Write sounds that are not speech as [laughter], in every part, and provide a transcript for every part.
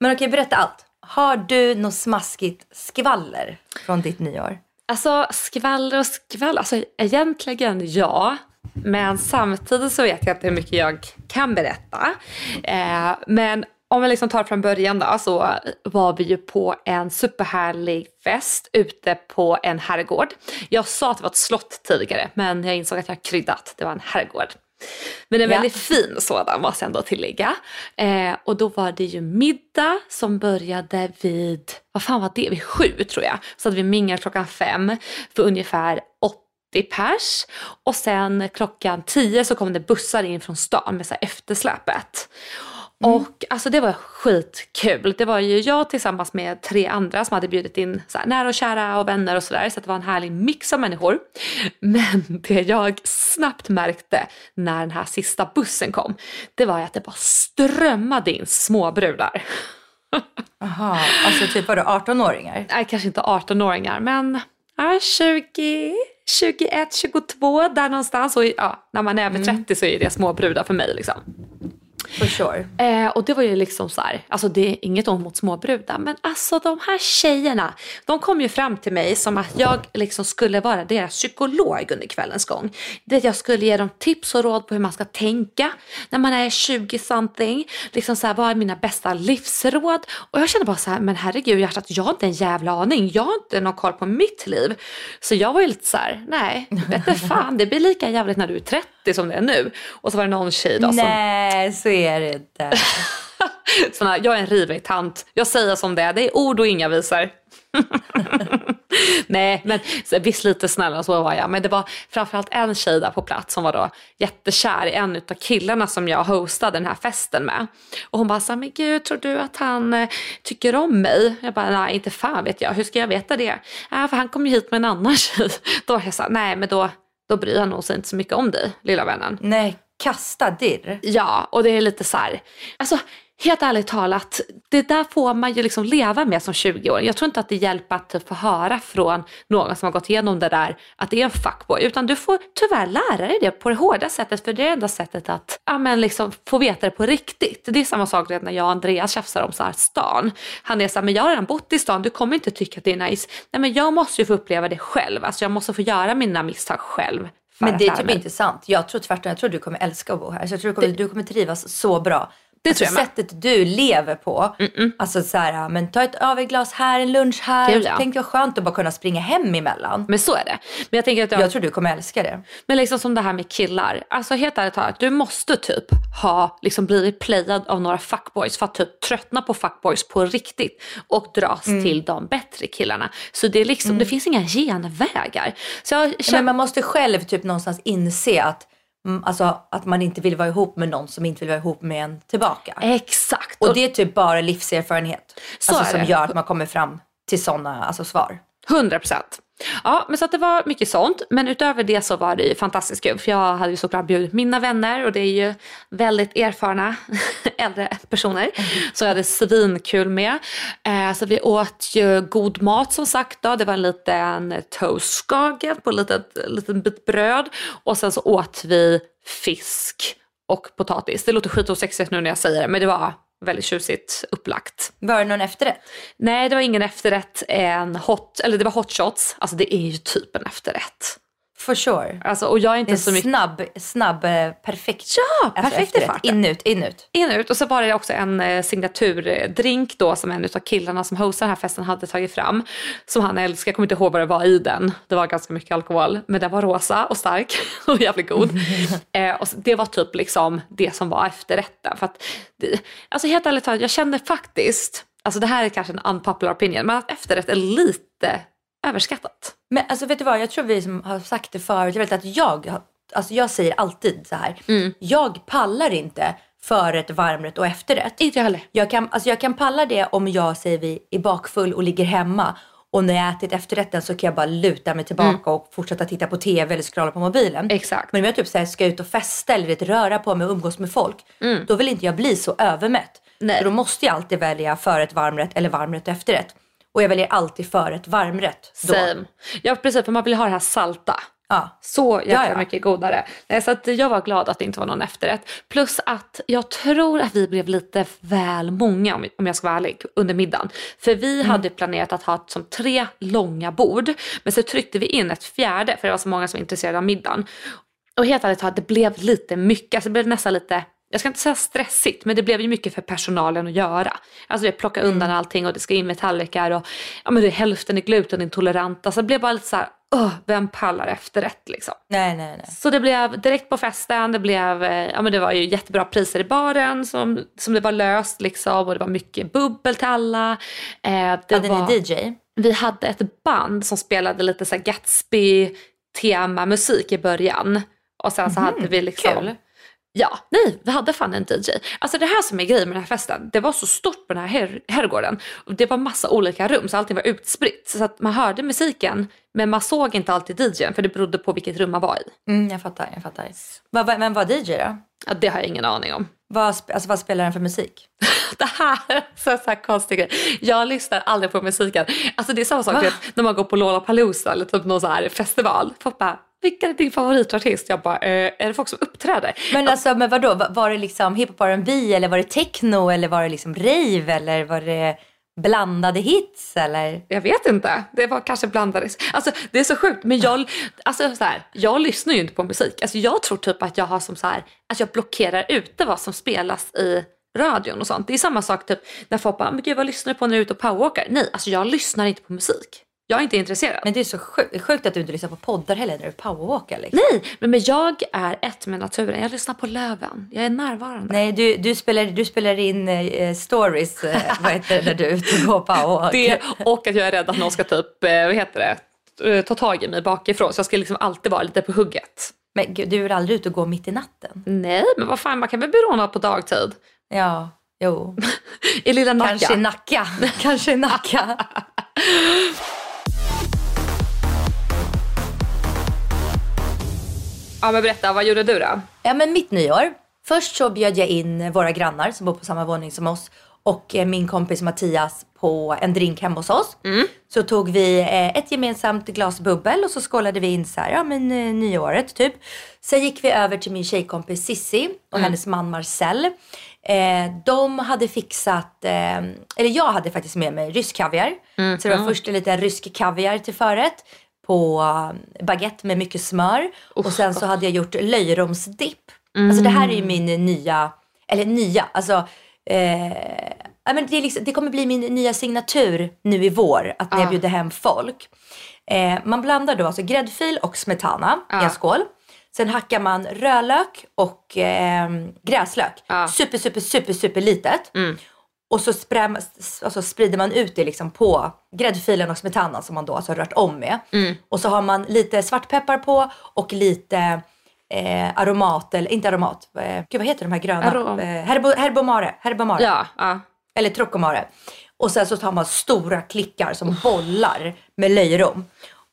Men okej, berätta allt. Har du något smaskigt skvaller från ditt nyår? Alltså skvaller och skvaller, alltså egentligen ja. Men samtidigt så vet jag inte hur mycket jag kan berätta. Eh, men om vi liksom tar från början då så var vi ju på en superhärlig fest ute på en herrgård. Jag sa att det var ett slott tidigare men jag insåg att jag kryddat, det var en herrgård. Men en Ja. väldigt fin sådan måste jag ändå tillägga. Eh, och då var det ju middag som började vid, vad fan var det, vid sju tror jag. Så hade vi mingel klockan fem för ungefär 80 pers. Och sen klockan 10 så kom det bussar in från stan med så här eftersläpet. Och alltså det var skitkul. Det var ju jag tillsammans med tre andra som hade bjudit in så här, nära och kära och vänner och sådär. Så det var en härlig mix av människor. Men det jag snabbt märkte när den här sista bussen kom, det var ju att det bara strömmade in småbrudar. Jaha, alltså typ vadå 18-åringar? Nej, kanske inte 18-åringar, men ja, 20, 21, 22 där någonstans. Och ja, när man är över 30 så är det småbrudar för mig. Liksom. For sure. Eh, och det var ju liksom så här, alltså det är inget ont mot småbrudar, men alltså de här tjejerna, de kom ju fram till mig som att jag liksom skulle vara deras psykolog under kvällens gång. Det jag skulle ge dem tips och råd på hur man ska tänka när man är 20 something, liksom så här, vad är mina bästa livsråd? Och jag kände bara så här, men herregud hjärtat, jag har inte en jävla aning, jag har inte någon koll på mitt liv. Så jag var ju lite så här, nej, vet inte fan, det blir lika jävligt när du är 30 som det är nu. Och så var det någon tjej då som Nej, så är det inte. [laughs] Sån här, jag är en rivig tant. Jag säger som det är. Det är ord och inga visor. [laughs] Nej, men visst lite snäll och så var jag. Men det var framförallt en tjej där på plats som var då jättekär i en av killarna som jag hostade den här festen med. Och hon bara så här, men gud tror du att han eh, tycker om mig? Jag bara, nej inte fan vet jag. Hur ska jag veta det? Ja, för han kom ju hit med en annan [laughs] tjej. Då var jag så här, nej men då, då bryr han nog sig inte så mycket om dig, lilla vännen. Nej, kasta dirr. Ja, och det är lite så här, alltså helt ärligt talat, det där får man ju liksom leva med som 20-åring. Jag tror inte att det hjälper att typ få höra från någon som har gått igenom det där att det är en fuckboy, utan du får tyvärr lära dig det på det hårda sättet, för det är det enda sättet att ja, men liksom få veta det på riktigt. Det är samma sak när jag och Andreas tjafsar om så här stan. Han är så här, men jag har redan bott i stan, du kommer inte tycka att det är nice. Nej men jag måste ju få uppleva det själv, alltså jag måste få göra mina misstag själv. Men det är typ inte sant. Jag tror tvärtom. Jag tror du kommer älska att bo här. Så jag tror du kommer, du kommer trivas så bra. Det alltså, tror jag med. sättet du lever på. Alltså så här, men ta ett överglas här, en lunch här. Gud, ja. Tänk vad skönt att bara kunna springa hem emellan. Men så är det. Men jag tänker att jag, Jag tror du kommer älska det. Men liksom som det här med killar. Alltså helt ärligt talat, du måste typ ha liksom blivit playad av några fuckboys för att typ tröttna på fuckboys på riktigt och dras Mm. till de bättre killarna. Så det är liksom, det finns inga genvägar. Så jag Men känner, man måste själv typ någonstans inse att, mm, alltså, att man inte vill vara ihop med någon som inte vill vara ihop med en tillbaka. exakt. Och det är typ bara livserfarenhet Så alltså, som gör att man kommer fram till sådana alltså, svar. 100 procent. Ja, men så att det var mycket sånt. Men utöver det så var det ju fantastiskt kul. För jag hade ju såklart bjudit mina vänner och det är ju väldigt erfarna [laughs] äldre personer. Så jag hade svinkul med. Eh, så vi åt ju god mat som sagt då. Det var en liten toastskagel på en liten, liten bit bröd. Och sen så åt vi fisk och potatis. Det låter skitosexigt nu när jag säger det men det var väldigt tjusigt upplagt. Var det någon efterrätt? Nej, det var ingen efterrätt. En hot, eller det var hot shots. Alltså det är ju typ en efterrätt. For sure. Alltså, och jag är Det inte är så mycket... snabb, snabb, eh, perfekt. Ja, alltså, perfekt efterrätt. farten. In ut, in ut. in och så var det också en eh, signaturdrink då som en av killarna som hostar den här festen hade tagit fram. Som han älskar, jag kommer inte ihåg vad det var i den. Det var ganska mycket alkohol. Men den var rosa och stark [laughs] och jävligt god. [laughs] eh, och det var typ liksom det som var efterrätten. För att, alltså helt ärligt talat, jag kände faktiskt, alltså det här är kanske en unpopular opinion, men att efterrätt är lite överskattat. Men alltså vet du vad, jag tror vi som har sagt det förut, jag vet att jag, alltså jag säger alltid så här. Mm. Jag pallar inte förrätt, varmrätt och efterrätt. Inte jag heller. Jag kan, alltså jag kan palla det om jag säger vi är bakfull och ligger hemma och när jag ätit efterrätten så kan jag bara luta mig tillbaka och fortsätta titta på TV eller scrolla på mobilen. Mm. Exakt. Men om jag typ så här, ska ut och festa eller vet, röra på mig och umgås med folk, då vill inte jag bli så övermätt. Mm. Nej. Så då måste jag alltid välja förrätt, varmrätt eller varmrätt och efterrätt. Och jag väljer alltid förrätt, varmrätt. Då. Same. Ja precis, för man vill ha det här salta. Ja. Så jäkla Ja, ja. mycket godare. Nej, så att jag var glad att det inte var någon efterrätt. Plus att jag tror att vi blev lite väl många om om jag ska vara ärlig under middagen. För vi Mm. hade planerat att ha som tre långa bord. Men så tryckte vi in ett fjärde för det var så många som var intresserade av middagen. Och helt ärligt talat, det blev lite mycket. Alltså det blev nästan lite jag ska inte säga stressigt, men det blev ju mycket för personalen att göra. Alltså det plocka undan allting och det ska in med tallrikar och ja, men det är hälften är glutenintoleranta. Så det blev bara lite så här, "Åh, vem pallar efterrätt liksom? Nej, nej, nej. Så det blev direkt på festen, det blev, eh, ja men det var ju jättebra priser i baren som, som det var löst liksom och det var mycket bubbel till alla. Eh, det Hade var, ni DJ? Vi hade ett band som spelade lite så här Gatsby-tema-musik i början. Och sen så hade vi liksom... kul. Ja, nej, vi hade fan en DJ. Alltså det här som är grejen med den här festen, det var så stort på den här her- herrgården. Och Det var massa olika rum så allting var utspritt. Så att man hörde musiken men man såg inte alltid DJn för det berodde på vilket rum man var i. Mm, jag fattar, jag fattar. Vad, vem var DJ då? Ja, det har jag ingen aning om. Vad, alltså, vad spelar den för musik? [laughs] Det här är så, så här konstig grej. Jag lyssnar aldrig på musiken. Alltså det är samma sak vet, när man går på Lollapalooza eller typ någon så här festival. Folk bara, vilken är din favoritartist? Jag bara, eh, är det folk som uppträder? Men alltså, men vadå? Va- Var det liksom hiphop R&B eller var det techno eller var det liksom rave eller var det blandade hits eller? Jag vet inte. Det var kanske blandades. Alltså det är så sjukt. Men jag, alltså, så här, jag lyssnar ju inte på musik. Alltså, jag tror typ att jag har som så här, att jag blockerar ute vad som spelas i radion och sånt. Det är samma sak typ när folk bara, men gud vad lyssnar du på när du är ute och powerwalkar? Nej, alltså jag lyssnar inte på musik. Jag är inte intresserad. Men det är så sjukt, sjukt att du inte lyssnar på poddar heller när du powerwalkar liksom. Nej, men, men jag är ett med naturen. Jag lyssnar på löven. Jag är närvarande. Nej, du, du, spelar, du spelar in eh, stories, eh, vad heter det, när du [laughs] är ute och går powerwalk. Det och att jag är rädd att någon ska typ, eh, vad heter det, eh, ta tag i mig bakifrån. Så jag ska liksom alltid vara lite på hugget. Men gud, du är aldrig ute och går mitt i natten? Nej, men vad fan, man kan väl bli rånad på dagtid? Ja, jo. [laughs] I lilla Nacka. Kanske i Nacka. [laughs] Kanske i Nacka. Ja men berätta, vad gjorde du då? Ja men mitt nyår. Först så bjöd jag in våra grannar som bor på samma våning som oss och eh, min kompis Mattias på en drink hemma hos oss. Så tog vi eh, ett gemensamt glas bubbel och så skålade vi in så här, ja men eh, nyåret typ. Sen gick vi över till min tjejkompis Sissi och hennes man Marcel. Eh, de hade fixat, eh, eller jag hade faktiskt med mig rysk kaviar. Så det var först en liten rysk kaviar till förrätt på baguette med mycket smör. och sen så hade jag gjort löjromsdipp. Alltså det här är ju min nya, eller nya, alltså eh, men det, liksom, det kommer bli min nya signatur nu i vår, att när jag bjuder hem folk. Eh, man blandar då alltså gräddfil och smetana i en skål. Sen hackar man rödlök och eh, gräslök. Ja. Super, super, super, super litet. Och så spräm, alltså sprider man ut det liksom på gräddfilen och smetanan som man då alltså har rört om med. Och så har man lite svartpeppar på och lite eh, aromat, eller inte aromat, eh, gud vad heter de här gröna? Arom- Eh, herbo, herbomare, herbomare. Ja, ja. Eller trocomare. Och sen så tar man stora klickar som bollar med löjrom.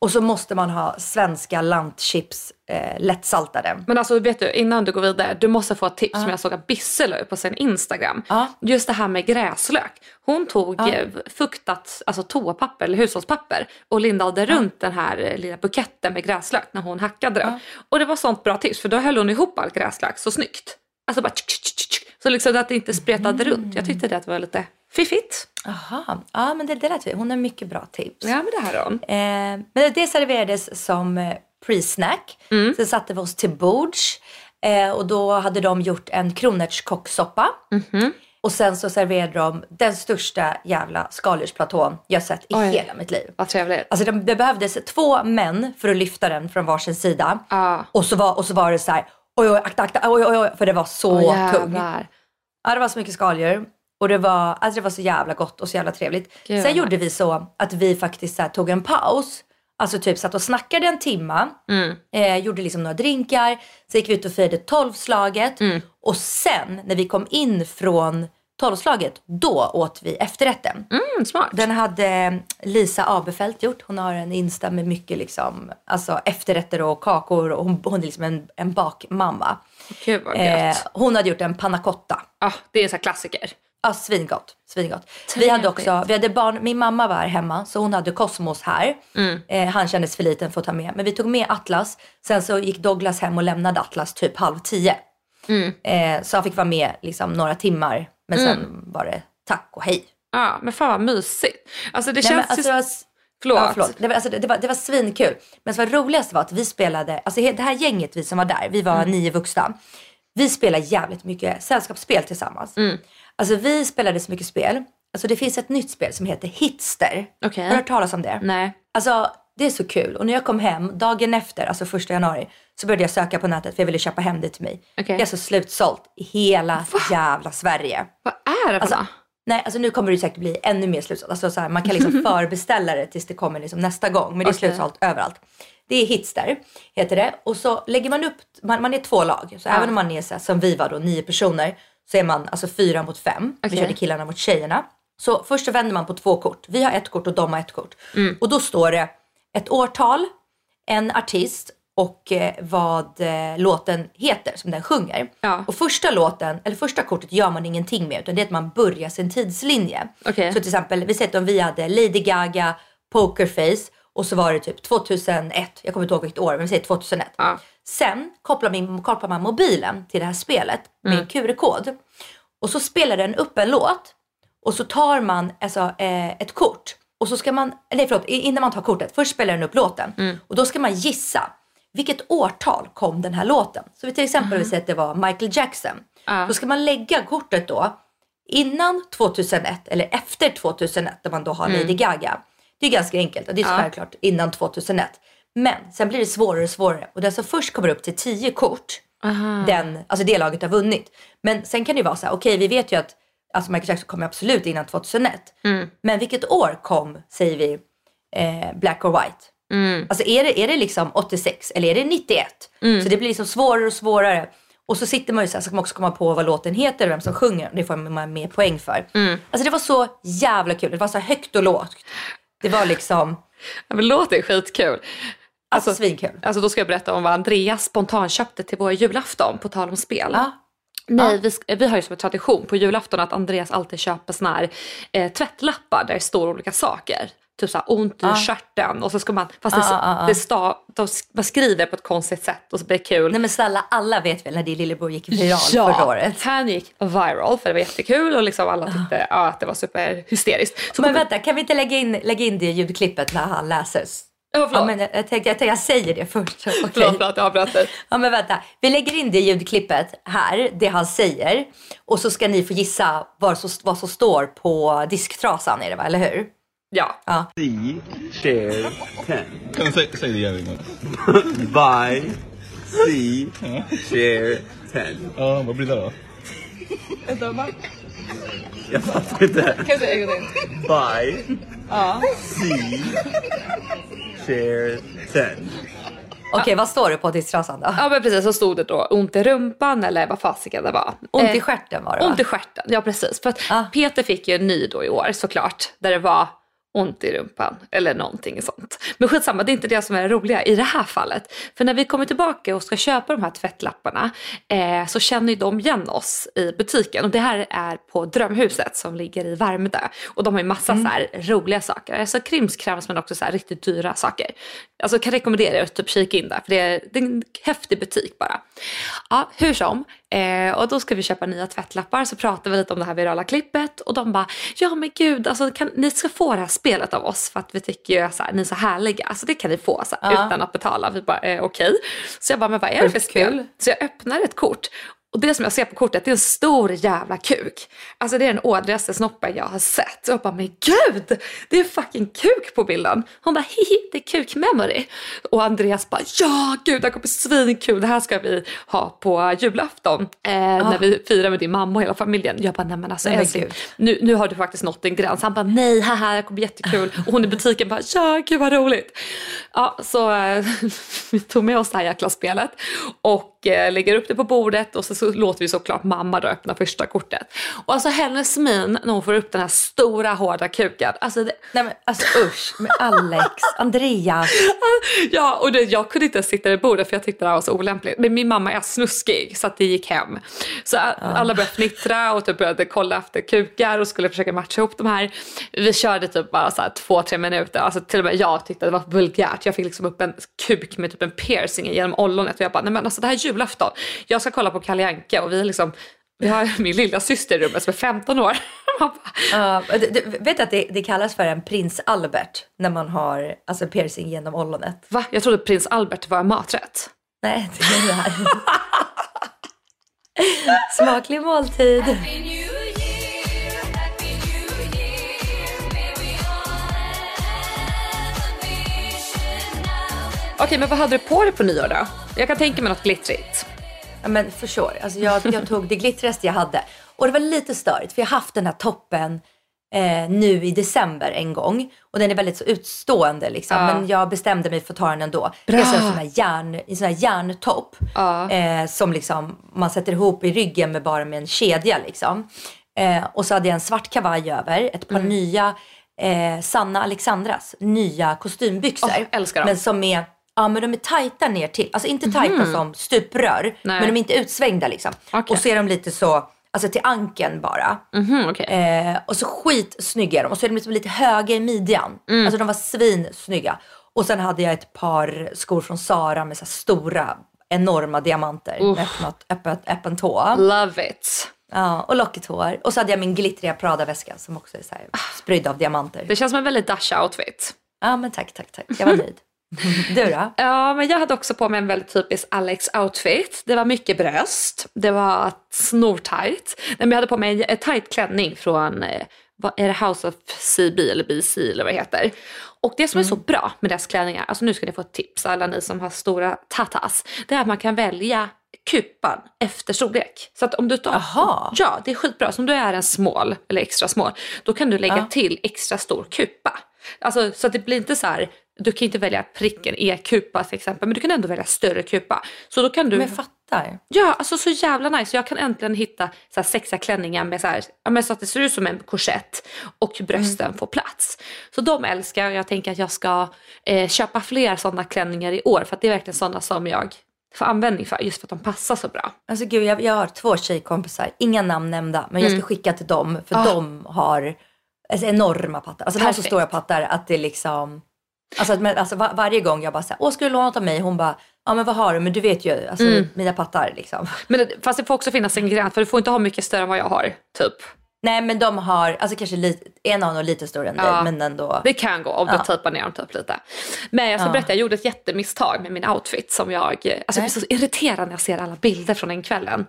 Och så måste man ha svenska lantchips eh, lättsaltade. Men alltså vet du, innan du går vidare, du måste få ett tips som jag såg att Bisse la på sin Instagram. Ja. Just det här med gräslök. Hon tog eh, fuktat alltså toapapper eller hushållspapper och lindade runt den här eh, lilla buketten med gräslök när hon hackade det. Och det var sånt bra tips för då höll hon ihop all gräslök så snyggt. Alltså bara tsk, tsk, tsk. Så liksom att det inte spretade runt. Jag tyckte det var lite fiffigt. Aha, ja men det, det lät vi. Hon har mycket bra tips. Ja men det här hon. Eh, men det serverades som eh, pre-snack. Sen satte vi oss till bords eh, och då hade de gjort en kronärtskockssoppa. Och sen så serverade de den största jävla skaldjursplatån jag sett i Oj. hela mitt liv. Vad trevligt. Alltså det, det behövdes två män för att lyfta den från varsin sida. Ja. Och, så var, och så var det så här, oj oj akta akta, oj oj oj, för det var så Åh, tung. Ja det var så mycket skaldjur. Och det var, alltså det var så jävla gott och så jävla trevligt. Gud, Sen gjorde vi så att vi faktiskt så här, tog en paus. Alltså typ satt och snackade en timma. Mm. Eh, gjorde liksom några drinkar. Sen gick vi ut och firade tolvslaget. Mm. Och sen när vi kom in från tolvslaget, då åt vi efterrätten. Mm, smart. Den hade Lisa Abefelt gjort. Hon har en Insta med mycket liksom, alltså efterrätter och kakor. Och hon, hon är liksom en, en bakmamma. Gud vad Eh, gött. hon hade gjort en panna cotta. Ja, det är en sån klassiker. Ja, svingott. svingott. Vi hade också, vi hade barn, min mamma var här hemma så hon hade Cosmos här. Mm. Eh, han kändes för liten för att ta med. Men vi tog med Atlas. Sen så gick Douglas hem och lämnade Atlas typ halv tio. Mm. Eh, så han fick vara med liksom några timmar. Men sen var det tack och hej. Ja, men fan vad mysigt. Alltså det Nej, känns alltså, ju... det var, s- Förlåt. Ja, förlåt. Det, var, alltså, det, var, det var svinkul. Men det var roligast var att vi spelade, alltså det här gänget vi som var där, vi var Mm. nio vuxna. Vi spelade jävligt mycket sällskapsspel tillsammans. Alltså vi spelade så mycket spel. Alltså det finns ett nytt spel som heter Hitster. Okej. Har du hört talas om det? Nej. Alltså det är så kul. Och när jag kom hem dagen efter, alltså första januari, så började jag söka på nätet för jag ville köpa hem det till mig. Okej. Det är så slutsålt i hela jävla Sverige. Vad är det för Alltså, nej, alltså nu kommer det säkert bli ännu mer slutsålt. Alltså så här, man kan liksom [laughs] förbeställa det tills det kommer liksom nästa gång. Men det är Okej. slutsålt överallt. Det är Hitster, heter det. Och så lägger man upp, man, man är två lag. Så även om man är så här, som vi var då, nio personer, så är man alltså fyra mot fem. Vi Okej. körde killarna mot tjejerna. Så först så vänder man på två kort. Vi har ett kort och de har ett kort. Och då står det ett årtal, en artist och eh, vad eh, låten heter som den sjunger. Ja. Och första låten, eller första kortet gör man ingenting med utan det är att man börjar sin tidslinje. Okej. Så till exempel, vi säger att om vi hade Lady Gaga, Pokerface och så var det typ 2001, jag kommer inte ihåg vilket år, men vi säger 2001. Ja. Sen kopplar, min, kopplar man mobilen till det här spelet med Mm. QR-kod. Och så spelar den upp en låt och så tar man alltså, eh, ett kort. Och så ska man, nej förlåt, innan man tar kortet, först spelar den upp låten. Mm. Och då ska man gissa, vilket årtal kom den här låten? Så vi till exempel vi säger att det var Michael Jackson. Ja. Då ska man lägga kortet då innan 2001 eller efter 2001 där man då har Lady Gaga. Det är ganska enkelt och det är Ja. självklart innan 2001. Men sen blir det svårare och svårare och den som först kommer upp till 10 kort, Aha. den, alltså det laget har vunnit. Men sen kan det ju vara så här, okej vi vet ju att alltså Michael Jackson kom absolut innan 2001. Mm. Men vilket år kom, säger vi, eh, Black or White? Mm. Alltså är det, är det liksom 86 eller är det 91? Så det blir liksom svårare och svårare. Och så sitter man ju så här, så ska man också komma på vad låten heter och vem som sjunger. Det får man mer poäng för. Mm. Alltså det var så jävla kul. Det var så högt och lågt. Det var liksom, Ja, men det låter skitkul. alltså, Alltså, svinkul. alltså då ska jag berätta om vad Andreas spontant köpte till vår julafton på tal om spel. Ja. Nej, vi, sk- vi har ju som en tradition på julafton att Andreas alltid köper såna här eh, tvättlappar där det står olika saker. Typ såhär ont i Ja. stjärten och så ska man, fast det, Ja, ja, ja. det sta, de, man skriver på ett konstigt sätt och så blir det kul. Nej men snälla, alla vet väl när din lillebror gick viral förra året. han gick viral för det var jättekul och liksom alla tyckte ja, att det var superhysteriskt. Så Men vänta, kan vi inte lägga in, lägga in det ljudklippet när han läser? Ja, förlåt. Ja, men jag, jag, tänkte, jag, säger det först. [laughs] Okej. Förlåt för att jag avbröt dig. Ja men vänta, vi lägger in det ljudklippet här, det han säger. Och så ska ni få gissa vad som, vad som står på disktrasan är det va, eller hur? Ja. Ja. See, share, ten. Kan du säga, säg det igen en gång? Buy, see, share, ten. Ja, vad blir det då? Jag fattar inte. Kan du säga en gång till? Buy, see, share, ten. Okej, vad står det på disktrasan då? Ja men precis, så stod det då ont i rumpan eller vad fasiken det var. Ont Eh, i stjärten var det va? Ont i stjärten, ja precis. För att Ah. Peter fick ju en ny då i år såklart, där det var ont i rumpan eller någonting sånt. Men skitsamma, det är inte det som är det roliga i det här fallet. För när vi kommer tillbaka och ska köpa de här tvättlapparna eh, så känner ju de igen oss i butiken. Och det här är på Drömhuset som ligger i Värmdö. Och de har ju massa Mm. så här roliga saker. Alltså krimskrams men också så riktigt dyra saker. Alltså kan rekommendera er att typ kika in där för det är, det är en häftig butik bara. Ja, hur som. Eh, och då ska vi köpa nya tvättlappar så pratar vi lite om det här virala klippet och de bara ja men gud alltså kan, ni ska få det här glasspelet av oss för att vi tycker ju här, ni är så härliga, alltså det kan ni få så här, Ja. utan att betala. Vi bara, eh, okej. Så jag bara, men vad är det för spel? Så jag öppnar ett kort och det som jag ser på kortet det är en stor jävla kuk. Alltså det är den ådrigaste snoppen jag har sett. Och jag bara, men gud! Det är fucking kuk på bilden. Hon bara, hihi, det är kuk-memory. Och Andreas bara, ja gud det här kommer bli svinkul. Det här ska vi ha på julafton. Eh, När vi firar med din mamma och hela familjen. Jag bara, nej men alltså Nej, älskling, nu, nu har du faktiskt nått en gräns. Han bara, nej haha det kommer bli jättekul. Och hon i butiken bara, ja gud vad roligt. Ja, så eh, [laughs] vi tog med oss det här jäkla spelet och lägger upp det på bordet och så, så låter vi såklart mamma då öppna första kortet. Och alltså hennes min när hon får upp den här stora hårda kuken. Alltså det, Nej men alltså usch, med Alex, Andreas. ja, och det, jag kunde inte sitta vid bordet för jag tyckte det här var så olämpligt. Men min mamma är snuskig så att det gick hem. Så a- alla började fnittra och typ började kolla efter kukar och skulle försöka matcha ihop de här. Vi körde typ bara så här två, tre minuter. Alltså till och med jag tyckte det var vulgärt. Jag fick liksom upp en kuk med typ en piercing genom ollonet och jag bara, nej men alltså det här är julafton. Jag ska kolla på Kalle Anka och vi är liksom vi har [laughs] min lilla syster i rummet som är 15 år. [laughs] Ja, du, du vet att det, det kallas för en prins Albert när man har alltså piercing genom ollonet? Va? Jag trodde prins Albert var en maträtt. Nej, det är det här. Smaklig måltid. Okej, men vad hade du på dig på nyår då? Jag kan tänka mig något glittrigt. Ja, men för sure. Alltså jag, jag tog det glittrigaste jag hade. Och det var lite störigt för jag har haft den här toppen eh, nu i december en gång. Och den är väldigt så utstående liksom. Ja. Men jag bestämde mig för att ta den ändå. Bra. är så en sån här, järn, en sån här järntopp. Ja. Eh, som liksom man sätter ihop i ryggen med bara med en kedja liksom. Eh, och så hade jag en svart kavaj över. Ett Mm. par nya eh, Sanna Alexandras nya kostymbyxor. Åh, älskar dem. Men som är Ja men de är tajta ner till, alltså inte tajta som stuprör. Nej. men de är inte utsvängda liksom. Okej. Och så är de lite så, alltså till ankeln bara. Mhm, okej. Eh, och så skitsnygga är de och så är de liksom lite höga i midjan. Mm. Alltså de var svinsnygga. Och sen hade jag ett par skor från Sara med så stora, enorma diamanter Uff. med öppnat, öppet, öppen tå. Love it. Ja, och lockigt hår. Och så hade jag min glittriga Prada-väska som också är så här spridd av diamanter. Det känns som en väldigt Dasha-outfit. Ja men tack, tack, tack. Jag var [laughs] nöjd. Du då? Ja, men jag hade också på mig en väldigt typisk Alex-outfit. Det var mycket bröst, det var snortajt. Men jag hade på mig en tajt klänning från eh, vad är det House of CB eller BC eller vad det heter. Och det som är så bra med deras klänningar, alltså nu ska ni få ett tips alla ni som har stora tatas, det är att man kan välja kupan efter storlek. Så att om du tar, Aha. ja det är skitbra, så om du är en small eller extra small, då kan du lägga Ja. till extra stor kupa. Alltså så att det blir inte så här, du kan inte välja pricken E-kupa till exempel, men du kan ändå välja större kupa. Så då kan du Men fattar. Ja, alltså så jävla nice. Jag kan äntligen hitta så här sexiga klänningar med så, här, ja, men så att det ser ut som en korsett och brösten får plats. Så de älskar jag och jag tänker att jag ska eh, köpa fler sådana klänningar i år för att det är verkligen sådana som jag får användning för just för att de passar så bra. Alltså gud, jag, jag har två tjejkompisar, inga namn nämnda, men jag ska skicka till dem för Ah. de har alltså, enorma pattar. Alltså de har så Perfekt. stora pattar att det liksom, alltså, men, alltså var, varje gång jag bara säger, åh ska du låna något av mig? Hon bara, ja men vad har du? Men du vet ju, alltså Mm. mina pattar liksom. Men fast det får också finnas en gräns för du får inte ha mycket större än vad jag har. Typ. Nej men de har, alltså kanske lite, en har nog lite större än Ja. dig men ändå. Det kan gå om Ja. du tejpar ner dem typ lite. Men jag ska Ja. berätta, jag gjorde ett jättemisstag med min outfit som jag, alltså jag blir så irriterad när jag ser alla bilder från den kvällen.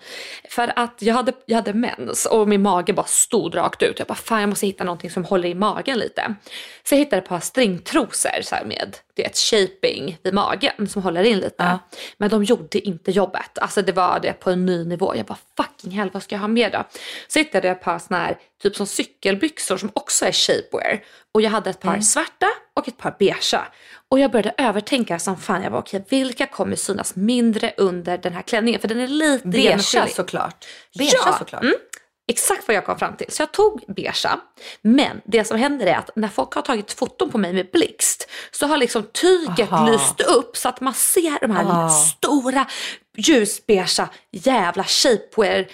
För att jag hade, jag hade mens och min mage bara stod rakt ut. Jag bara fan jag måste hitta någonting som håller i magen lite. Så jag hittade ett par stringtrosor så med det är ett shaping vid magen som håller in lite. Ja. Men de gjorde inte jobbet. Alltså det var det på en ny nivå. Jag bara fucking hell vad ska jag ha med då? Så hittade jag ett par såna här typ som cykelbyxor som också är shapewear. Och jag hade ett par svarta och ett par beigea. Och jag började övertänka som fan. Jag bara okej vilka kommer synas mindre under den här klänningen? För den är lite Beigea genomskinlig. såklart. Beigea Ja, såklart. mm. Exakt vad jag kom fram till. Så jag tog beigea. Men det som händer är att när folk har tagit foton på mig med blixt så har liksom tyget Aha. lyst upp så att man ser de här Ah. stora ljusbeigea jävla shapewear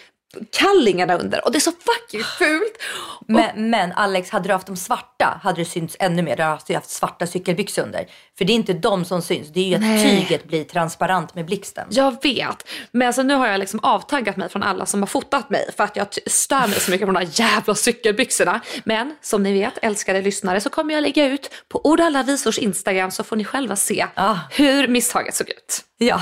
kallingarna under och det är så fucking fult. Men, men Alex, hade du haft de svarta hade det synts ännu mer. Du hade alltså haft svarta cykelbyxor under. För det är inte de som syns, det är ju att Nej. tyget blir transparent med blixten. Jag vet, men alltså nu har jag liksom avtaggat mig från alla som har fotat mig för att jag stör mig så mycket på de där jävla cykelbyxorna. Men som ni vet, älskade lyssnare, så kommer jag lägga ut på Ord alla visors Instagram så får ni själva se Ah. hur misstaget såg ut. Ja.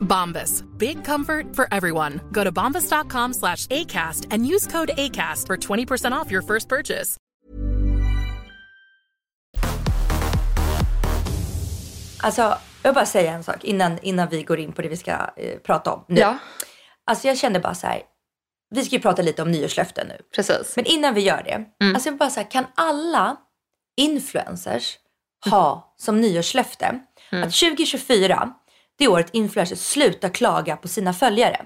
Bombas. Big comfort for everyone. Go to bombas.com slash ACAST and use code ACAST for 20% off your first purchase. Alltså, jag bara säga en sak innan, innan vi går in på det vi ska eh, prata om nu. Ja, Alltså jag kände bara så här, vi ska ju prata lite om nyårslöften nu. precis. Men innan vi gör det, Mm. alltså jag bara säga, kan alla influencers ha som nyårslöfte Mm. att 2024, det året influencers slutar klaga på sina följare.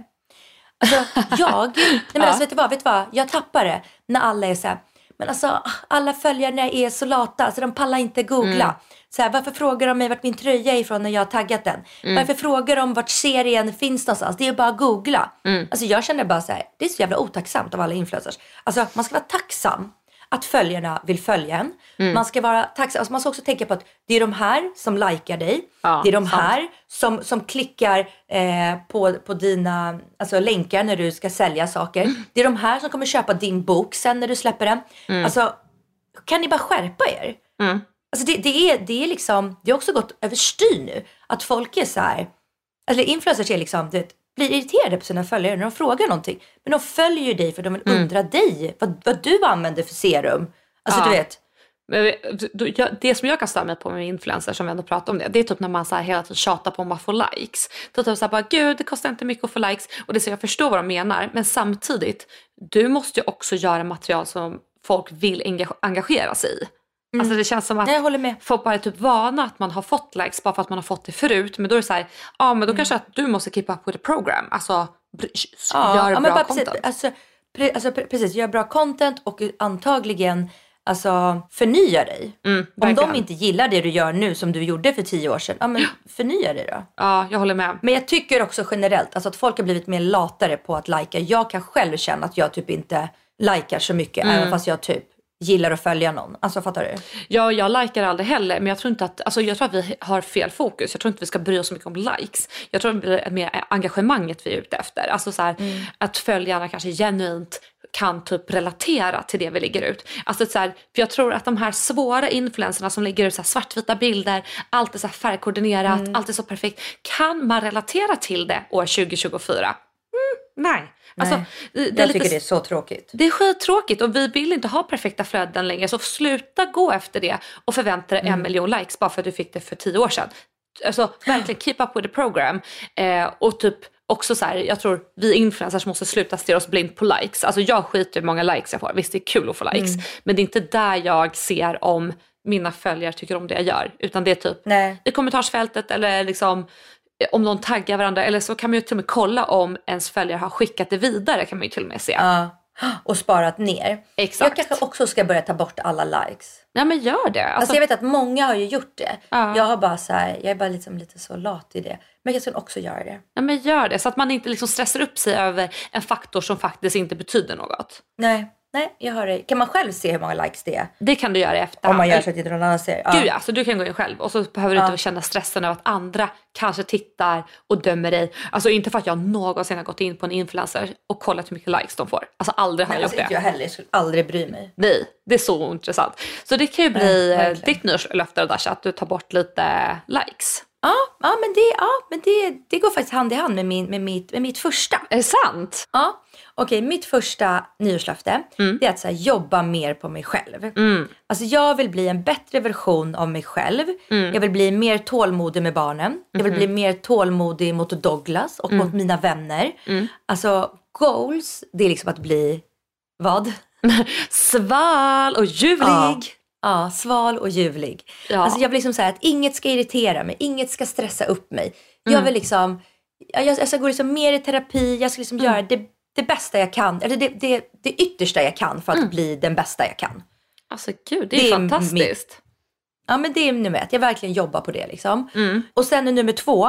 Alltså jag, [laughs] nej men alltså vet du vad, vet du vad, jag tappar det när alla är så här, men alltså alla följare är så lata, så de pallar inte googla. Mm. Så här, varför frågar de mig vart min tröja är ifrån när jag har taggat den? Mm. Varför frågar de vart serien finns någonstans? Det är bara att googla. Mm. Alltså jag känner bara så här, det är så jävla otacksamt av alla influencers. Alltså man ska vara tacksam att följarna vill följa en. Mm. Man ska vara tacksam, alltså man ska också tänka på att det är de här som likar dig. Ja, det är de sant. här som, som klickar eh, på, på dina alltså, länkar när du ska sälja saker. Mm. Det är de här som kommer köpa din bok sen när du släpper den. Alltså, kan ni bara skärpa er? Mm. Alltså det, det, är, det är liksom, det har också gått överstyr nu. Att folk är så här, eller influencers är liksom, du vet, blir irriterade på sina följare när de frågar någonting. Men de följer ju dig för de vill undra dig, vad, vad du använder för serum. Alltså Ja. du vet, det som jag kan störa mig på med influencers, som vi ändå pratar om det, det är typ när man så här hela tiden tjatar på om man får likes. Då typ så här bara, gud det kostar inte mycket att få likes. Och det så jag förstår vad de menar, men samtidigt, du måste ju också göra material som folk vill enga- engagera sig i. Alltså det känns som att Nej, folk bara är typ vana att man har fått likes bara för att man har fått det förut. Men då är det så här, ja men då kanske att du måste keep up with the program. Alltså, br- gör bra men bara content. Precis, alltså, pre, alltså, pre, precis, gör bra content och antagligen alltså, förnya dig. Mm, Om de inte gillar det du gör nu som du gjorde för tio år sedan, ja men förnya dig då. Ja, jag håller med. Men jag tycker också generellt alltså att folk har blivit mer latare på att lajka. Jag kan själv känna att jag typ inte likar så mycket Mm. även fast jag typ gillar att följa någon. Alltså fattar du? Ja, jag likar aldrig heller, men jag tror inte att, alltså jag tror att vi har fel fokus. Jag tror inte vi ska bry oss så mycket om likes. Jag tror att det är mer engagemanget vi är ute efter. Alltså så här, att följarna kanske genuint kan typ relatera till det vi lägger ut. Alltså så här, för jag tror att de här svåra influenserna som lägger ut så svartvita bilder, allt är så färgkoordinerat, allt är så perfekt. Kan man relatera till det år 2024? Mm, nej. Alltså, det, jag lite tycker det är så tråkigt. det är skittråkigt och vi vill inte ha perfekta flöden längre så sluta gå efter det och förvänta dig en miljon likes bara för att du fick det för tio år sedan. Alltså verkligen keep up with the program. Eh, och typ också så här, jag tror vi influencers måste sluta stirra oss blind på likes. Alltså jag skiter i hur många likes jag får. Visst det är kul att få likes. Men det är inte där jag ser om mina följare tycker om det jag gör. Utan det är typ Nej. i kommentarsfältet eller liksom om någon taggar varandra eller så kan man ju till och med kolla om ens följare har skickat det vidare kan man ju till och med se. Ja. och sparat ner. Exakt. Jag kanske också ska börja ta bort alla likes. Ja men gör det. Alltså, Alltså, jag vet att många har ju gjort det. Ja. Jag har bara så här, jag är bara liksom lite så lat i det. Men jag ska också göra det. ja, men gör det så att man inte liksom stressar upp sig över en faktor som faktiskt inte betyder något. Nej, nej, jag hör dig. Kan man själv se hur många likes det är? Det kan du göra i efterhand. Om man gör så att inte någon annan ser. Gud ja, så du kan gå in själv och så behöver du Ja. inte känna stressen över att andra kanske tittar och dömer dig. Alltså inte för att jag någonsin har gått in på en influencer och kollat hur mycket likes de får. Alltså aldrig har Nej, jag alltså, gjort inte det. jag heller. Jag skulle aldrig bry mig. Nej, det är så intressant. Så det kan ju bli Nej, eh, verkligen. ditt nyårslöfte Dasha, att du tar bort lite likes. Ja, ja men, det, ja, men det, det går faktiskt hand i hand med, min, med, mitt, med mitt första. Är det sant? Ja, okej. mitt första nyårslöfte det är att så här, jobba mer på mig själv. Alltså jag vill bli en bättre version av mig själv. Jag vill bli mer tålmodig med barnen. Jag vill bli mer tålmodig mot Douglas och mot mina vänner. Alltså goals, det är liksom att bli vad? [laughs] Sval och ljuvlig. Ja. Ja, sval och ljuvlig. Ja. Alltså jag vill liksom säga att inget ska irritera mig, inget ska stressa upp mig. Jag vill liksom, jag, jag ska gå liksom mer i terapi, jag ska liksom göra det, det bästa jag kan, eller det, det, det yttersta jag kan för att bli den bästa jag kan. Alltså gud, det är, Det är fantastiskt. Ja men det är nummer ett, jag verkligen jobbar på det liksom. Mm. Och sen är nummer två,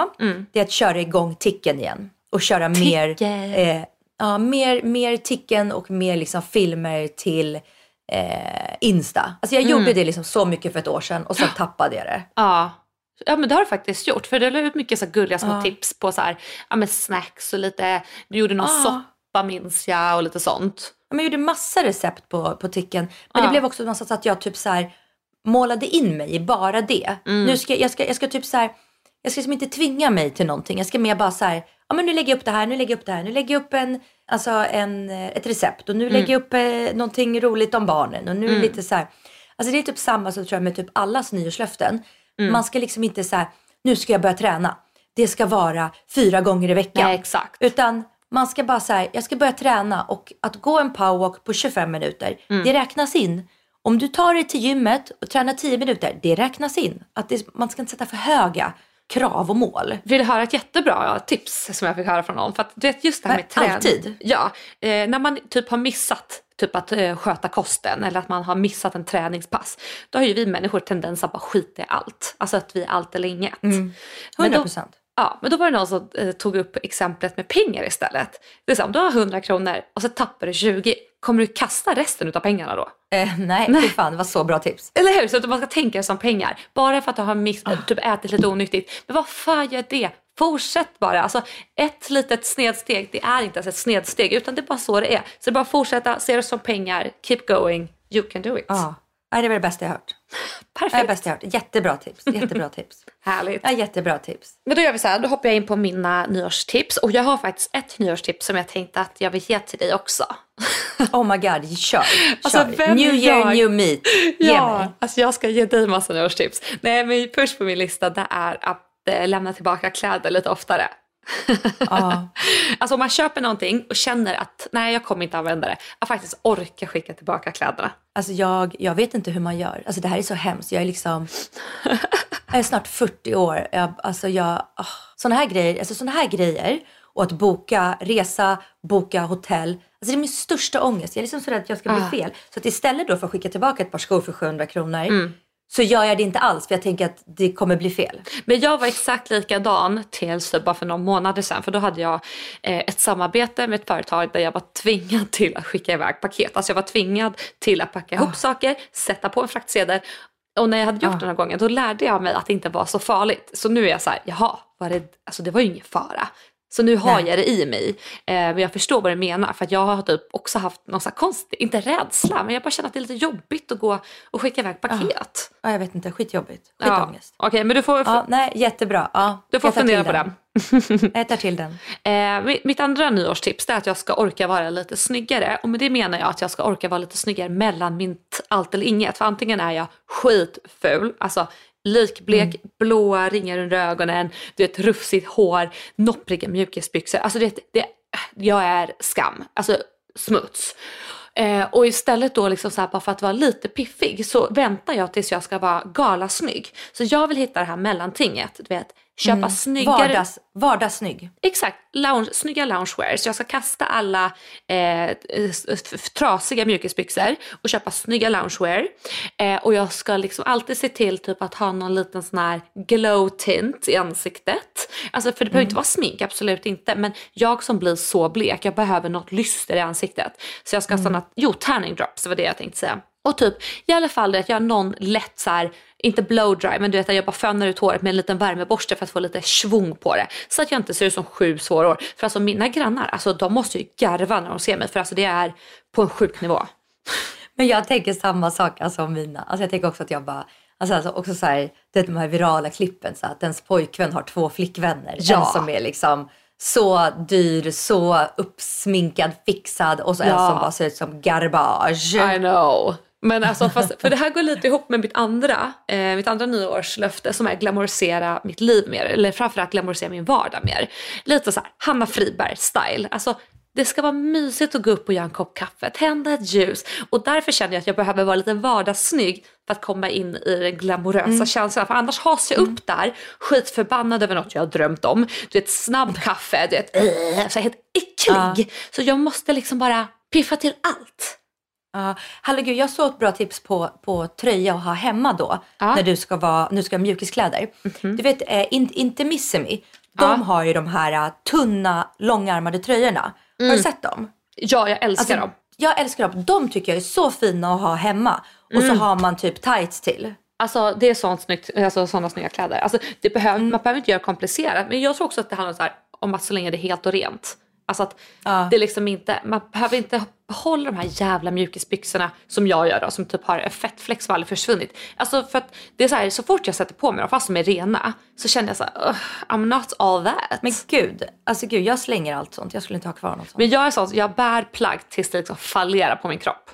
det är att köra igång ticken igen. Och köra mer, Ticken. eh, ja, mer, mer ticken och mer liksom filmer till eh, Insta. Alltså jag Mm. gjorde det liksom så mycket för ett år sedan och sen [gasps] tappade jag det. Ja. Ja men det har du faktiskt gjort. För du la ut mycket så gulliga små tips på så här, ja, men snacks och lite, du gjorde någon Ja. soppa minns jag och lite sånt. Ja, men Jag gjorde massa recept på, på ticken. Men det Ja. blev också massa så att jag typ så här målade in mig i bara det. Mm. Nu ska, jag, ska, jag ska typ så här, jag ska liksom inte tvinga mig till någonting. Jag ska mer bara så här, ja men nu lägger jag upp det här, nu lägger jag upp det här, nu lägger jag upp en, alltså en, eh, ett recept och nu lägger jag upp eh, någonting roligt om barnen och nu Mm. lite så här. Alltså det är typ samma så tror jag med typ allas nyårslöften. Mm. Man ska liksom inte så här, nu ska jag börja träna. Det ska vara fyra gånger i veckan. Nej, exakt. Utan man ska bara säga, jag ska börja träna och att gå en powerwalk på 25 minuter, Mm. det räknas in. Om du tar dig till gymmet och tränar 10 minuter, det räknas in. Att det, man ska inte sätta för höga krav och mål. Vill höra ett jättebra tips som jag fick höra från någon? För att du vet just det här med träning. alltid? Ja, eh, när man typ har missat typ att eh, sköta kosten eller att man har missat en träningspass. Då har ju vi människor tendens att bara skita i allt. Alltså att vi är allt eller inget. Då- 100 procent. Ja, men då var det någon som eh, tog upp exemplet med pengar istället. Det är så, om du har 100 kronor och så tappar du 20, kommer du kasta resten av pengarna då? Eh, nej, fy fan, det var så bra tips. Eller hur? Så att man ska tänka som pengar. Bara för att du har miss, typ ätit lite onyttigt. Men vad fan gör det? Fortsätt bara. Alltså, ett litet snedsteg, det är inte ens ett snedsteg utan det är bara så det är. Så det är bara att fortsätta, se det som pengar, keep going, you can do it. Ja, Nej, det var det bästa jag hört. Det är det Perfekt. bästa jag hört. Jättebra tips. Jättebra [laughs] tips. Härligt. Ja, jättebra tips. Men då gör vi så här, då hoppar jag in på mina nyårstips. Och jag har faktiskt ett nyårstips som jag tänkte att jag vill ge till dig också. Oh my god, kör. Alltså, kör. vem new year, jag? new meat. Ge mig. alltså jag ska ge dig massa nyårstips. Nej men först på min lista det är att eh, lämna tillbaka kläder lite oftare. Ja. [laughs] Alltså om man köper någonting och känner att nej jag kommer inte använda det, att faktiskt orka skicka tillbaka kläderna. Alltså jag, jag vet inte hur man gör. Alltså det här är så hemskt. Jag är liksom, [laughs] jag är snart 40 år. Jag, alltså jag, oh, såna här grejer, alltså såna här grejer och att boka resa, boka hotell. Alltså det är min största ångest. Jag är liksom så rädd att jag ska bli Ah. fel. Så att istället då för att skicka tillbaka ett par skor för 700 kronor Mm. så gör jag det inte alls för jag tänker att det kommer bli fel. Men jag var exakt likadan tills bara för några månader sedan. För då hade jag eh, ett samarbete med ett företag där jag var tvingad till att skicka iväg paket. Alltså jag var tvingad till att packa ihop saker, sätta på en fraktsedel. Och när jag hade gjort den här gången då lärde jag mig att det inte var så farligt. Så nu är jag så här, jaha, var det, alltså det var ju ingen fara. Så nu har Nej. jag det i mig. Eh, men jag förstår vad du menar. För jag har typ också haft någon konstig, inte rädsla, men jag bara känner att det är lite jobbigt att gå och skicka iväg paket. Ja, jag vet inte, skitjobbigt. Ja. Skitångest. Okej, men du får, Ja, nej, jättebra. Ja, du får fundera på den. Jag tar till den. [laughs] Eh, mitt- andra nyårstips är att jag ska orka vara lite snyggare. Och med det menar jag att jag ska orka vara lite snyggare mellan mitt allt eller inget. För antingen är jag skitful, alltså likblek, blåa ringar under ögonen, du vet rufsigt hår, noppriga mjukisbyxor. Alltså det, det, jag är skam, alltså smuts. Eh, och istället då liksom så här, bara för att vara lite piffig så väntar jag tills jag ska vara galasnygg. Så jag vill hitta det här mellantinget. Du vet, köpa snyggare... Vardags, vardagssnygg. Exakt, lounge, snygga loungewear. Så jag ska kasta alla eh, trasiga mjukisbyxor och köpa snygga loungewear. Eh, och jag ska liksom alltid se till typ att ha någon liten sån här glow tint i ansiktet. Alltså för det behöver inte vara smink, absolut inte. Men jag som blir så blek, jag behöver något lyster i ansiktet. Så jag ska ha såna, jo tanning drops, det var det jag tänkte säga. Och typ i alla fall det att jag har någon lätt så här, inte blow dry men du vet att jag bara fönar ut håret med en liten värmeborste för att få lite svung på det. Så att jag inte ser ut som sju svåra år. För alltså mina grannar, alltså de måste ju garva när de ser mig för alltså det är på en sjuk nivå. Men jag tänker samma sak alltså, om mina. Alltså, jag tänker också att jag bara, alltså, alltså också så här, det är de här virala klippen så att ens pojkvän har två flickvänner. Ja. En som är liksom så dyr, så uppsminkad, fixad och så en Ja. som bara ser ut som garbage. I know. Men alltså, fast, för det här går lite ihop med mitt andra, eh, mitt andra nyårslöfte som är glamorisera mitt liv mer. Eller framförallt glamorisera min vardag mer. Lite så här Hanna Friberg style. Alltså det ska vara mysigt att gå upp och göra en kopp kaffe, tända ett ljus. Och därför känner jag att jag behöver vara lite vardagssnygg för att komma in i den glamorösa känslan. För annars has jag upp där, skitförbannad över något jag har drömt om. Du vet snabb kaffe, du vet, äh, så helt äcklig. Så jag måste liksom bara piffa till allt. Ja, herregud, jag såg ett bra tips på, på tröja att ha hemma då. Ja. När du ska, vara, du ska ha mjukiskläder. Du vet, eh, in, Intimissimi, de Ja. har ju de här eh, tunna, långärmade tröjorna. Har du sett dem? Ja, jag älskar Alltså, dem. Jag älskar dem. De tycker jag är så fina att ha hemma. Och så har man typ tights till. Alltså det är sånt snyggt, alltså, sådana snygga kläder. Alltså, det behöver, Mm. Man behöver inte göra komplicerat men jag tror också att det handlar så här, om att så länge det är helt och rent. Alltså att det liksom inte, man behöver inte behålla de här jävla mjukisbyxorna som jag gör då, som typ har en fettfläck som aldrig försvunnit. Alltså för att det är så här, så fort jag sätter på mig dem fast de är rena så känner jag så här, "Ugh, I'm not all that. Men gud, alltså gud, jag slänger allt sånt. Jag skulle inte ha kvar något sånt. Men jag är sån, jag bär plagg tills det liksom fallerar på min kropp.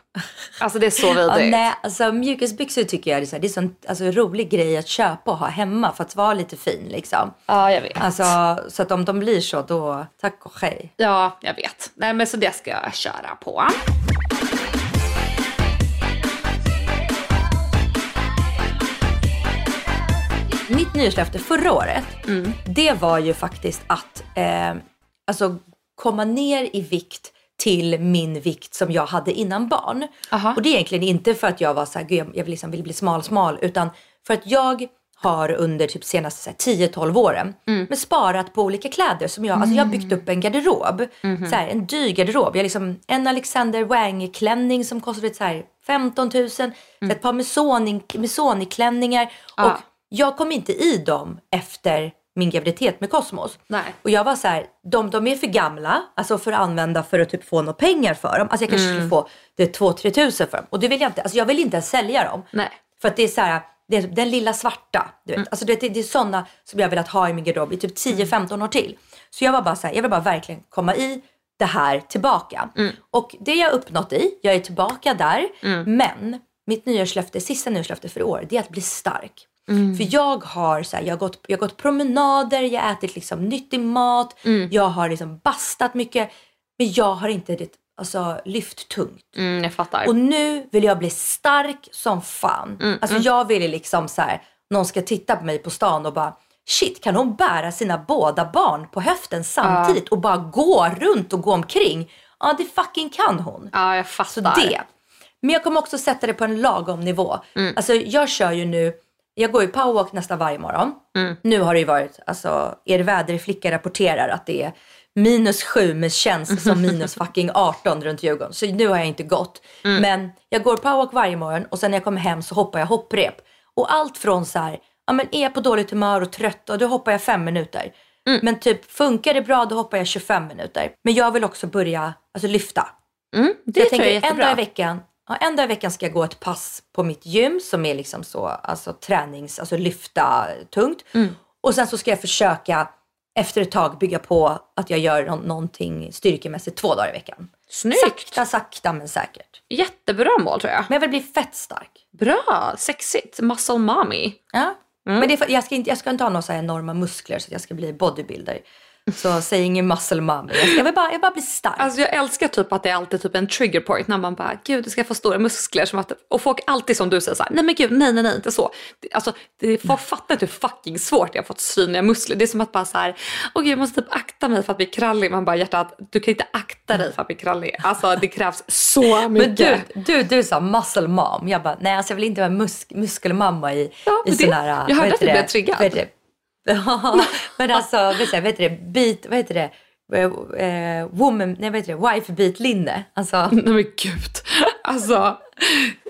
Alltså det är så Ja, vidrigt. nej, alltså mjukisbyxor tycker jag är, så här, det är en sån alltså, rolig grej att köpa och ha hemma för att vara lite fin liksom. Ja, jag vet. Alltså, så att om de blir så då, tack och hej. Ja, jag vet. Nej men så det ska jag köra på. Mitt nyårslöfte förra året, Mm. det var ju faktiskt att eh, alltså, komma ner i vikt till min vikt som jag hade innan barn. Aha. Och det är egentligen inte för att jag var så här, jag jag vill, liksom, vill bli smal smal, utan för att jag har under typ senaste så här, 10-12 åren Mm. men sparat på olika kläder som jag, alltså jag har byggt upp en garderob. Mhm. Så här, en dyr garderob. Jag liksom en Alexander Wang klänning som kostade så här 15 000, så ett par Missoni, Missoni-klänningar. Mm. Ja. Och jag kom inte i dem efter min graviditet med Cosmos. Nej. Och jag var så här, de, de är för gamla alltså för att använda för att typ få några pengar för dem. Alltså jag kanske skulle få det 2-3 tusen för dem. Och det vill jag inte, alltså jag vill inte ens sälja dem. Nej. För att det är så här, det är den lilla svarta. Du vet. Alltså det, det, det är sådana som jag velat ha i min garderob i typ 10-15 år till. Så jag var bara så här, jag vill bara verkligen komma i det här tillbaka. Och det jag uppnått i, jag är tillbaka där. Men mitt nyårslöfte, sista nyårslöfte för i år, det är att bli stark. För jag har, så här, jag, har gått, jag har gått promenader, jag har ätit liksom nyttig mat, jag har liksom bastat mycket. Men jag har inte det, alltså, lyft tungt. Mm, jag fattar. Och nu vill jag bli stark som fan. alltså jag vill liksom så här, någon ska titta på mig på stan och bara shit kan hon bära sina båda barn på höften samtidigt och bara gå runt och gå omkring? Ja det fucking kan hon. ja, jag Så fattar. det. Men jag kommer också sätta det på en lagom nivå. Alltså jag kör ju nu, jag går ju powerwalk nästan varje morgon. Nu har det ju varit, alltså er väderflicka rapporterar att det är minus sju men känns som [laughs] minus fucking 18 runt Djurgården. Så nu har jag inte gått. Men jag går powerwalk varje morgon och sen när jag kommer hem så hoppar jag hopprep. Och allt från så här, ja men är jag på dåligt humör och trött och då hoppar jag fem minuter. Men typ funkar det bra då hoppar jag 25 minuter. Men jag vill också börja alltså, lyfta. Mm, det jag tror jag är tänker en dag, i jättebra. veckan, ja, en dag i veckan ska jag gå ett pass på mitt gym som är liksom så, alltså tränings, alltså lyfta tungt. Mm. Och sen så ska jag försöka efter ett tag bygga på att jag gör nå- någonting styrkemässigt två dagar i veckan. Snyggt! Sakta, sakta men säkert. Jättebra mål tror jag. Men jag vill bli fett stark. Bra, sexigt. Muscle mommy. Ja. Men det är för, jag, ska inte, jag ska inte ha några så här enorma muskler så att jag ska bli bodybuilder. Så säg ingen muscle mom. Jag, vill bara, jag bara bli stark. Alltså jag älskar typ att det är alltid typ en trigger point när man bara gud du ska få stora muskler. Som att, och folk alltid som du säger så här, nej men gud nej nej nej inte så. Alltså det, folk fattar inte hur fucking svårt jag har fått synliga muskler. Det är som att bara så här, gud jag måste typ akta mig för att bli krallig. Man bara hjärtat du kan inte akta dig för att bli krallig. Alltså det krävs så [laughs] Men mycket. du, du, du sa muscle mom. Jag bara, nej alltså jag vill inte vara musk, muskelmamma i, Ja, i men sån här... jag hörde att du blev triggad. Ja, men alltså, [laughs] vad heter det, beat, vad heter det, Eh, eh, woman, nej vad heter det, wife beat linne. Alltså, [laughs] Nej men gud. Alltså,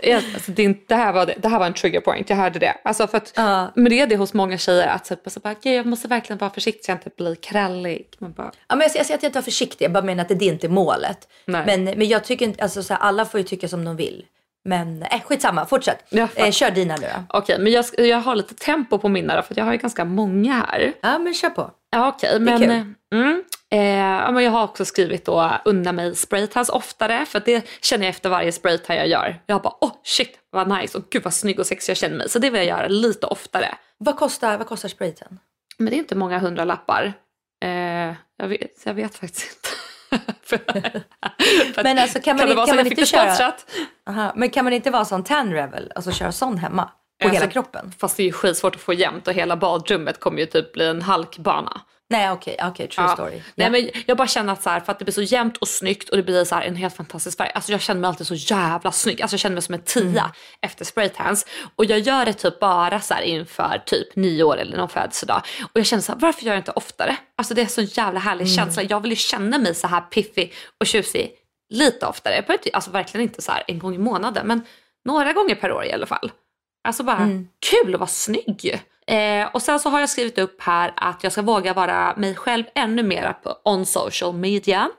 jag, alltså det, det, här var, det, det här var en trigger point, jag hörde det. Alltså för att, Ja. Men det är det hos många tjejer att typ, alltså bara, "Gud, jag måste verkligen vara försiktig så jag inte blir krallig. Man bara, ja, men jag, jag säger att jag inte var försiktig, jag bara menar att det, det är inte målet. Nej. Men, men jag tycker inte, alltså så här, alla får ju tycka som de vill. Men eh, skitsamma, fortsätt. Ja, eh, kör dina nu då. Okej, men jag, jag har lite tempo på mina för jag har ju ganska många här. Ja men kör på. Ja okej, men, kul. mm, eh, ja, men jag har också skrivit då unna mig spraytans oftare för det känner jag efter varje spraytan jag gör. Jag bara åh shit vad nice och gud vad snygg och sexig jag känner mig. Så det vill jag göra lite oftare. Vad kostar, vad kostar sprayten? Men det är inte många hundra lappar. Eh, jag, vet, jag vet faktiskt inte. [laughs] Men alltså kan man, kan så man inte köra... Aha, men kan man inte vara sån tan revel, alltså köra sån hemma? På Alltså, hela kroppen? Fast det är ju skitsvårt att få jämnt och hela badrummet kommer ju typ bli en halkbana. Nej okej, okej, true Ja. story. Nej, Ja. men jag bara känner att så här, för att det blir så jämnt och snyggt och det blir så här en helt fantastisk färg. Alltså jag känner mig alltid så jävla snygg. Alltså jag känner mig som en tia Mm. efter spraytans. Och jag gör det typ bara så här inför typ nyår eller någon födelsedag. Och jag känner så här, varför gör jag inte oftare? Alltså det är så en jävla härlig Mm. känsla. Jag vill ju känna mig så här piffig och tjusig lite oftare. Alltså verkligen inte så en gång i månaden men några gånger per år i alla fall. Alltså bara Mm. kul att vara snygg. Eh, och sen så har jag skrivit upp här att jag ska våga vara mig själv ännu mer på on social media.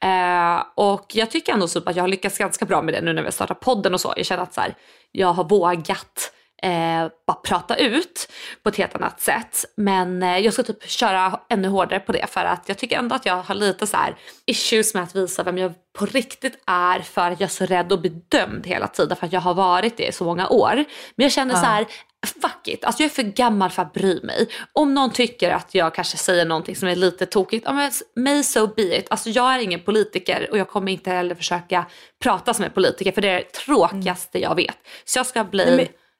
Eh, och jag tycker ändå typ att jag har lyckats ganska bra med det nu när vi har startat podden och så. Jag känner att så här, jag har vågat eh, bara prata ut på ett helt annat sätt. Men eh, jag ska typ köra ännu hårdare på det för att jag tycker ändå att jag har lite så här issues med att visa vem jag på riktigt är för att jag är så rädd att bli dömd hela tiden för att jag har varit det i så många år. Men jag känner så här, fuck it, alltså jag är för gammal för att bry mig. Om någon tycker att jag kanske säger någonting som är lite tokigt, ja men may so be it. Alltså jag är ingen politiker och jag kommer inte heller försöka prata som en politiker för det är det tråkigaste jag vet. Så jag ska bli Nej,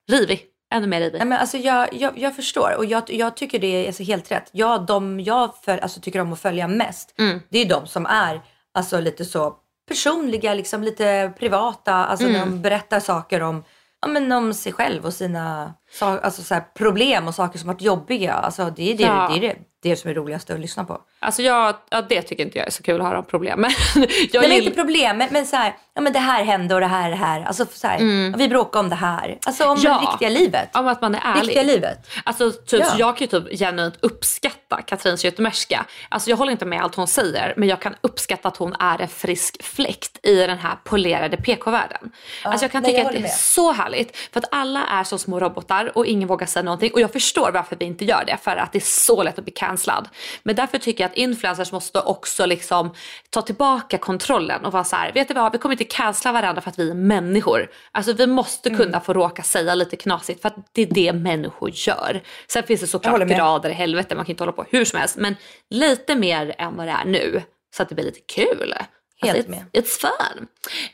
men- rivig, ännu mer rivig. Nej, men alltså jag, jag, jag förstår och jag, jag tycker det är alltså helt rätt. Jag, de jag för, alltså, tycker om att följa mest, Mm. det är de som är alltså, lite så personliga, liksom, lite privata. Alltså när Mm. de berättar saker om, ja, men om sig själv och sina sa- alltså, så här, problem och saker som varit jobbiga. Alltså, det är det, Ja. det, är det, det som är roligast att lyssna på. Alltså jag, ja, det tycker inte jag är så kul att höra om problem. [laughs] Jag Nej, men inte problem, men, men så här, ja men det här hände och det här, det här. Alltså så här, vi bråkade om det här. Alltså om Mm. Ja. det riktiga livet. Om att man är ärlig. Riktiga livet. Alltså typ, Ja. så jag kan ju typ genuint uppskatta Katrin Zytomierska. Alltså jag håller inte med allt hon säger men jag kan uppskatta att hon är en frisk fläkt i den här polerade PK-världen. alltså jag kan nej, tycka jag att det är med. så härligt för att alla är så små robotar och ingen vågar säga någonting och jag förstår varför vi inte gör det för att det är så lätt att bli cancellad. Men därför tycker jag att influencers måste också liksom ta tillbaka kontrollen och vara så här, vet du vad, vi kommer inte cancella varandra för att vi är människor. Alltså vi måste Mm. kunna få råka säga lite knasigt för att det är det människor gör. Sen finns det såklart grader i helvete, man kan inte hålla på hur som helst. Men lite mer än vad det är nu. Så att det blir lite kul. Helt alltså, med. it's, it's fun.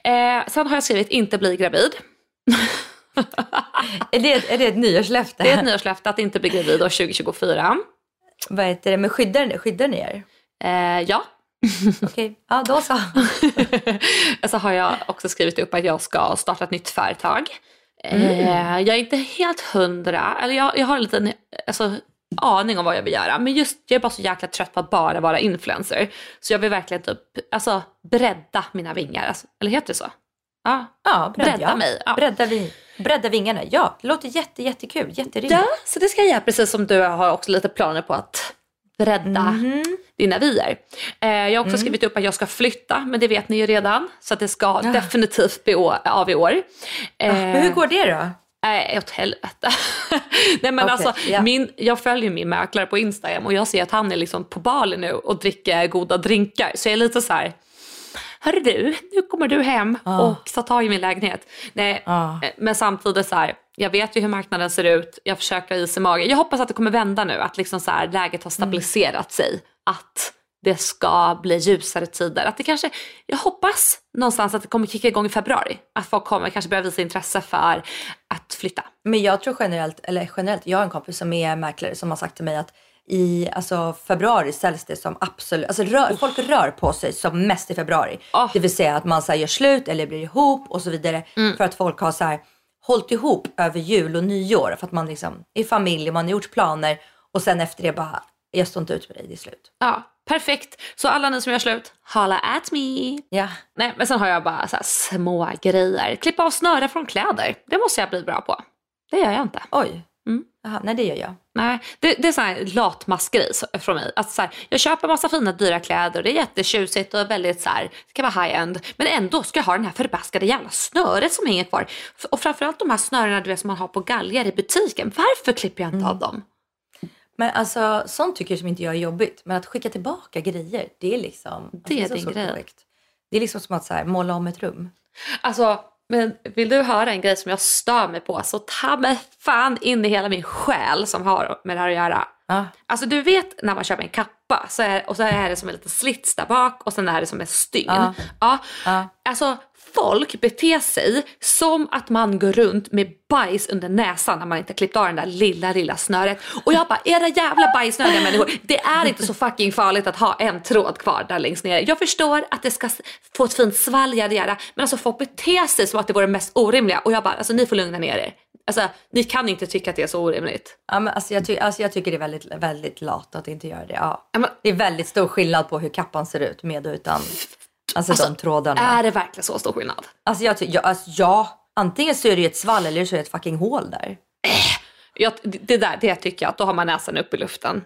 Eh, sen har jag skrivit inte bli gravid. [laughs] Är det, är det ett nyårslöfte? Det är ett nyårslöfte att inte bli gravid år 2024. Vad heter det? Men skyddar, skyddar ni er? Eh, ja. [laughs] Okej, ja då så. [laughs] så har jag också skrivit upp att jag ska starta ett nytt företag. Mm. Eh, jag är inte helt hundra, eller jag, jag har en liten alltså, aning om vad jag vill göra. Men just jag är bara så jäkla trött på att bara vara influencer. Så jag vill verkligen typ, alltså, bredda mina vingar. Alltså, eller heter det så? Ja, Ja, bredd, Bredda ja. mig, ja. Bredda, vi, bredda vingarna. Ja, det låter jätte, jättekul. Jätterimligt. ja så det ska jag göra precis som du har också lite planer på att bredda Mhm. dina vyer. Eh, jag har Mm. också skrivit upp att jag ska flytta, men det vet ni ju redan. Så det ska definitivt bli å- av i år. Eh, Men hur går det då? Nej, åt helvete. [laughs] Nej men Okej, alltså, ja. min, jag följer min mäklare på Instagram och jag ser att han är liksom på Bali nu och dricker goda drinkar. Så jag är lite så här, hörru du, nu kommer du hem och tar tag i min lägenhet. Nej, Ah. eh, men samtidigt så här, jag vet ju hur marknaden ser ut, jag försöker ha is i magen. Jag hoppas att det kommer vända nu, att liksom så här, läget har stabiliserat sig att det ska bli ljusare tider. Att det kanske, jag hoppas någonstans att det kommer kicka igång i februari. Att folk kommer kanske börja visa intresse för att flytta. Men jag tror generellt, eller generellt, jag har en kompis som är mäklare som har sagt till mig att i alltså, februari säljs det som absolut, alltså rör, folk rör på sig som mest i februari. Oh. Det vill säga att man så här, gör slut eller blir ihop och så vidare. Mm. För att folk har så här, hållit ihop över jul och nyår. För att man liksom är familj, man har gjort planer och sen efter det bara, jag står inte ut med dig, det är slut. Ja, perfekt. Så alla ni som gör slut, holla at me. Ja. Nej, men sen har jag bara så här små grejer. Klippa av snöre från kläder. Det måste jag bli bra på. Det gör jag inte. Oj. Mm. Nej det gör jag. Nej, det, det är så här latmaskgrej så- från mig. Att så här, jag köper massa fina dyra kläder och det är jättetjusigt och väldigt så här, det kan vara high-end. Men ändå ska jag ha den här förbaskade jävla snöret som hänger kvar. Och framförallt de här snörena du vet, som man har på galgar i butiken. Varför klipper jag inte av dem? Men alltså sånt tycker jag som inte jag är jobbigt. Men att skicka tillbaka grejer, det är liksom... Det är alltså, din så grej. korrekt. Det är liksom som att så här, måla om ett rum. Alltså, men vill du höra en grej som jag stör mig på så ta mig fan in i hela min själ som har med det här att göra. Ja. Alltså du vet när man köper en kappa så är, och så är det som en liten slits där bak och sen är det som en stygn. Ja. Ja. Alltså folk beter sig som att man går runt med bajs under näsan när man inte klippt av den där lilla lilla snöret. Och jag bara, era jävla bajsnödiga människor, det är inte så fucking farligt att ha en tråd kvar där längst ner. Jag förstår att det ska få ett fint svalg, yada, yada, men alltså folk beter sig som att det vore det mest orimliga. Och jag bara, alltså ni får lugna ner er. Alltså ni kan inte tycka att det är så orimligt. Ja, men alltså, jag, ty- alltså, jag tycker det är väldigt, väldigt lat att inte göra det. Ja. Ja, men- Det är väldigt stor skillnad på hur kappan ser ut med och utan alltså, de trådarna. Är det verkligen så stor skillnad? Alltså, jag, jag, alltså, ja, antingen så är det ju ett svall eller så är det ett fucking hål där. Jag, det där det tycker jag att då har man näsan upp i luften.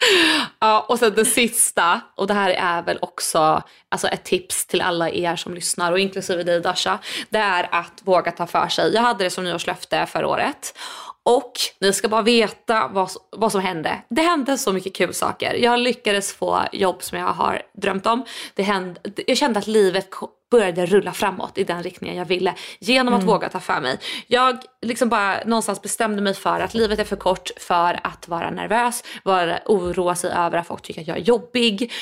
[laughs] ja, och sen det sista, och det här är väl också alltså ett tips till alla er som lyssnar och inklusive dig Dasha. Det är att våga ta för sig. Jag hade det som nyårslöfte förra året. Och ni ska bara veta vad, vad som hände. Det hände så mycket kul saker. Jag lyckades få jobb som jag har drömt om. Det hände, jag kände att livet började rulla framåt i den riktningen jag ville genom att våga ta för mig. Jag liksom bara någonstans bestämde mig för att livet är för kort för att vara nervös, vara, oroa sig över att folk tycker att jag är jobbig.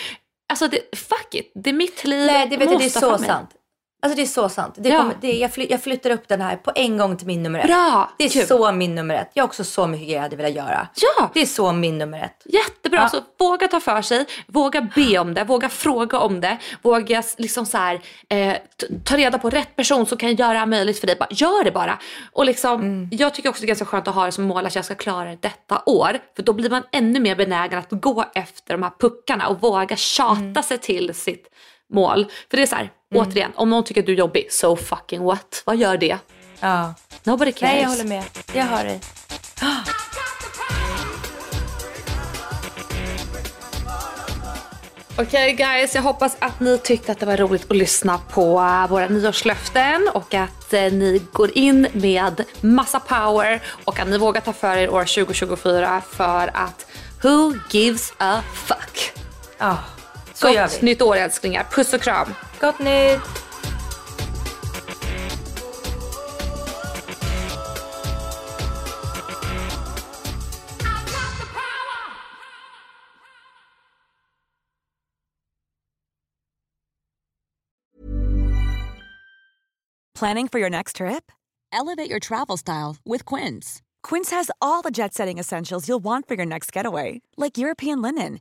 Alltså det, fuck it, det är mitt liv. Nej, det, vet du, det är Måste så mig. sant. Alltså det är så sant. Det Ja. kommer, det, jag, fly, jag flyttar upp den här på en gång till min nummer ett. Bra, Det är kul. så min nummer ett. Jag har också så mycket grejer jag hade velat göra. Ja. Det är så min nummer ett. Jättebra, Ja. så våga ta för sig, våga be om det, våga fråga om det, våga liksom så här, eh, ta reda på rätt person som kan göra möjligt för dig. Bara, gör det bara. Och liksom, Mm. Jag tycker också det är ganska skönt att ha det som mål att jag ska klara det detta år. För då blir man ännu mer benägen att gå efter de här puckarna och våga tjata Mm. sig till sitt mål. För det är så här, återigen, om någon tycker att du är jobbig, so fucking what? Vad gör det? Ja. Nobody cares. Nej, jag håller med. Jag hör dig. [gasps] Okej guys, jag hoppas att ni tyckte att det var roligt att lyssna på eh, våra nyårslöften och att eh, ni går in med massa power och att ni vågar ta för er år 2024 för att who gives a fuck? Ja, så Gott nytt år älsklingar, puss och kram! Gott nytt! Planning for your next trip? Elevate your travel style with Quince. Quince has all the jet setting essentials you'll want for your next getaway, like European linen,